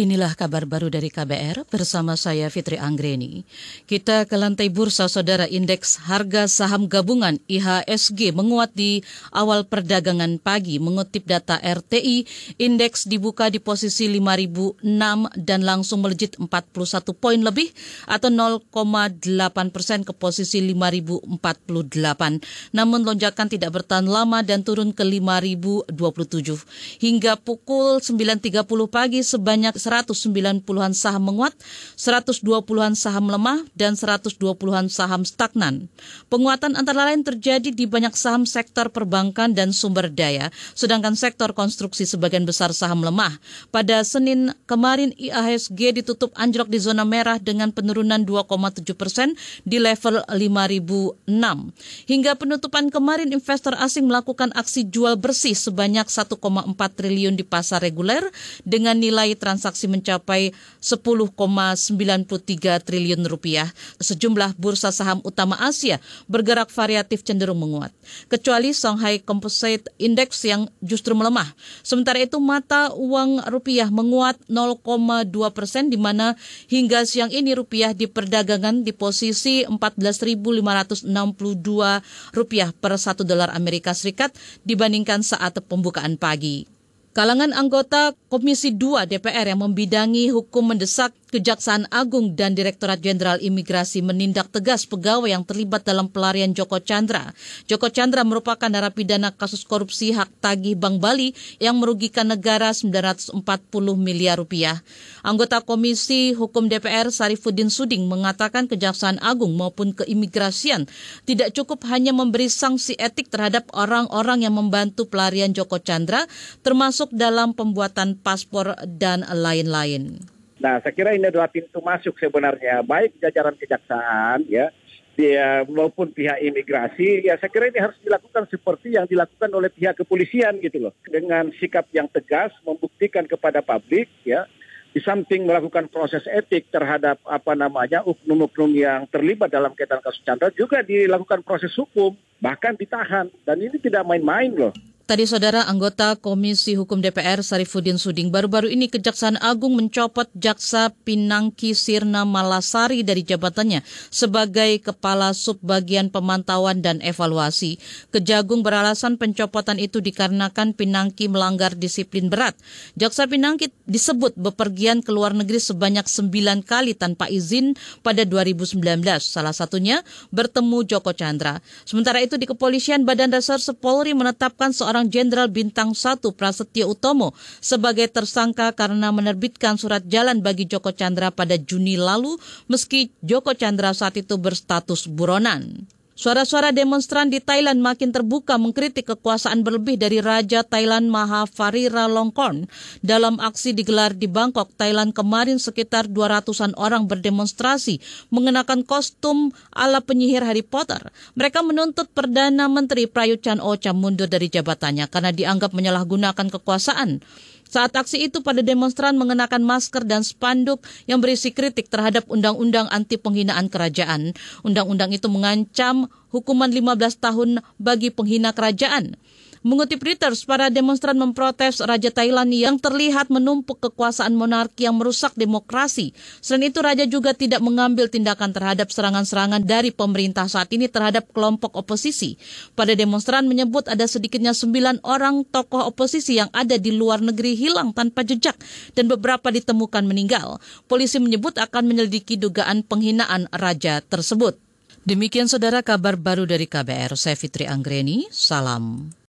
Inilah kabar baru dari KBR bersama saya Fitri Anggreni. Kita ke lantai bursa saudara indeks harga saham gabungan IHSG menguat di awal perdagangan pagi. Mengutip data RTI, indeks dibuka di posisi 5006 dan langsung melejit 41 poin lebih atau 0,8 persen ke posisi 5048. Namun lonjakan tidak bertahan lama dan turun ke 5027. Hingga pukul 9.30 pagi sebanyak 190-an saham menguat, 120-an saham lemah, dan 120-an saham stagnan. Penguatan antara lain terjadi di banyak saham sektor perbankan dan sumber daya, sedangkan sektor konstruksi sebagian besar saham lemah. Pada Senin kemarin IAHSG ditutup anjlok di zona merah dengan penurunan 2,7 persen di level 5006. Hingga penutupan kemarin investor asing melakukan aksi jual bersih sebanyak 1,4 triliun di pasar reguler dengan nilai transaksi transaksi mencapai 10,93 triliun rupiah. Sejumlah bursa saham utama Asia bergerak variatif cenderung menguat, kecuali Shanghai Composite Index yang justru melemah. Sementara itu mata uang rupiah menguat 0,2 persen di mana hingga siang ini rupiah di perdagangan di posisi 14.562 rupiah per satu dolar Amerika Serikat dibandingkan saat pembukaan pagi. Kalangan anggota Komisi 2 DPR yang membidangi hukum mendesak Kejaksaan Agung dan Direktorat Jenderal Imigrasi menindak tegas pegawai yang terlibat dalam pelarian Joko Chandra. Joko Chandra merupakan narapidana kasus korupsi hak tagih Bank Bali yang merugikan negara 940 miliar rupiah. Anggota Komisi Hukum DPR Sarifuddin Suding mengatakan Kejaksaan Agung maupun keimigrasian tidak cukup hanya memberi sanksi etik terhadap orang-orang yang membantu pelarian Joko Chandra termasuk dalam pembuatan paspor dan lain-lain. Nah, saya kira ini adalah pintu masuk sebenarnya, baik jajaran kejaksaan, ya, dia maupun pihak imigrasi, ya saya kira ini harus dilakukan seperti yang dilakukan oleh pihak kepolisian gitu loh, dengan sikap yang tegas membuktikan kepada publik, ya, di samping melakukan proses etik terhadap apa namanya oknum-oknum yang terlibat dalam kaitan kasus Chandra juga dilakukan proses hukum bahkan ditahan. Dan ini tidak main-main loh. Tadi saudara anggota Komisi Hukum DPR Sarifuddin Suding baru-baru ini Kejaksaan Agung mencopot Jaksa Pinangki Sirna Malasari dari jabatannya sebagai Kepala Subbagian Pemantauan dan Evaluasi. Kejagung beralasan pencopotan itu dikarenakan Pinangki melanggar disiplin berat. Jaksa Pinangki disebut bepergian ke luar negeri sebanyak sembilan kali tanpa izin pada 2019. Salah satunya bertemu Joko Chandra. Sementara itu di kepolisian Badan Reserse Polri menetapkan seorang seorang Jenderal Bintang 1 Prasetyo Utomo sebagai tersangka karena menerbitkan surat jalan bagi Joko Chandra pada Juni lalu meski Joko Chandra saat itu berstatus buronan. Suara-suara demonstran di Thailand makin terbuka mengkritik kekuasaan berlebih dari Raja Thailand Maha Longkorn. Dalam aksi digelar di Bangkok, Thailand kemarin sekitar 200-an orang berdemonstrasi mengenakan kostum ala penyihir Harry Potter. Mereka menuntut Perdana Menteri Prayut Chan Ocha mundur dari jabatannya karena dianggap menyalahgunakan kekuasaan. Saat aksi itu pada demonstran mengenakan masker dan spanduk yang berisi kritik terhadap undang-undang anti penghinaan kerajaan. Undang-undang itu mengancam hukuman 15 tahun bagi penghina kerajaan. Mengutip Reuters, para demonstran memprotes Raja Thailand yang terlihat menumpuk kekuasaan monarki yang merusak demokrasi. Selain itu, Raja juga tidak mengambil tindakan terhadap serangan-serangan dari pemerintah saat ini terhadap kelompok oposisi. Pada demonstran menyebut ada sedikitnya sembilan orang tokoh oposisi yang ada di luar negeri hilang tanpa jejak dan beberapa ditemukan meninggal. Polisi menyebut akan menyelidiki dugaan penghinaan Raja tersebut. Demikian saudara kabar baru dari KBR, saya Fitri Anggreni, salam.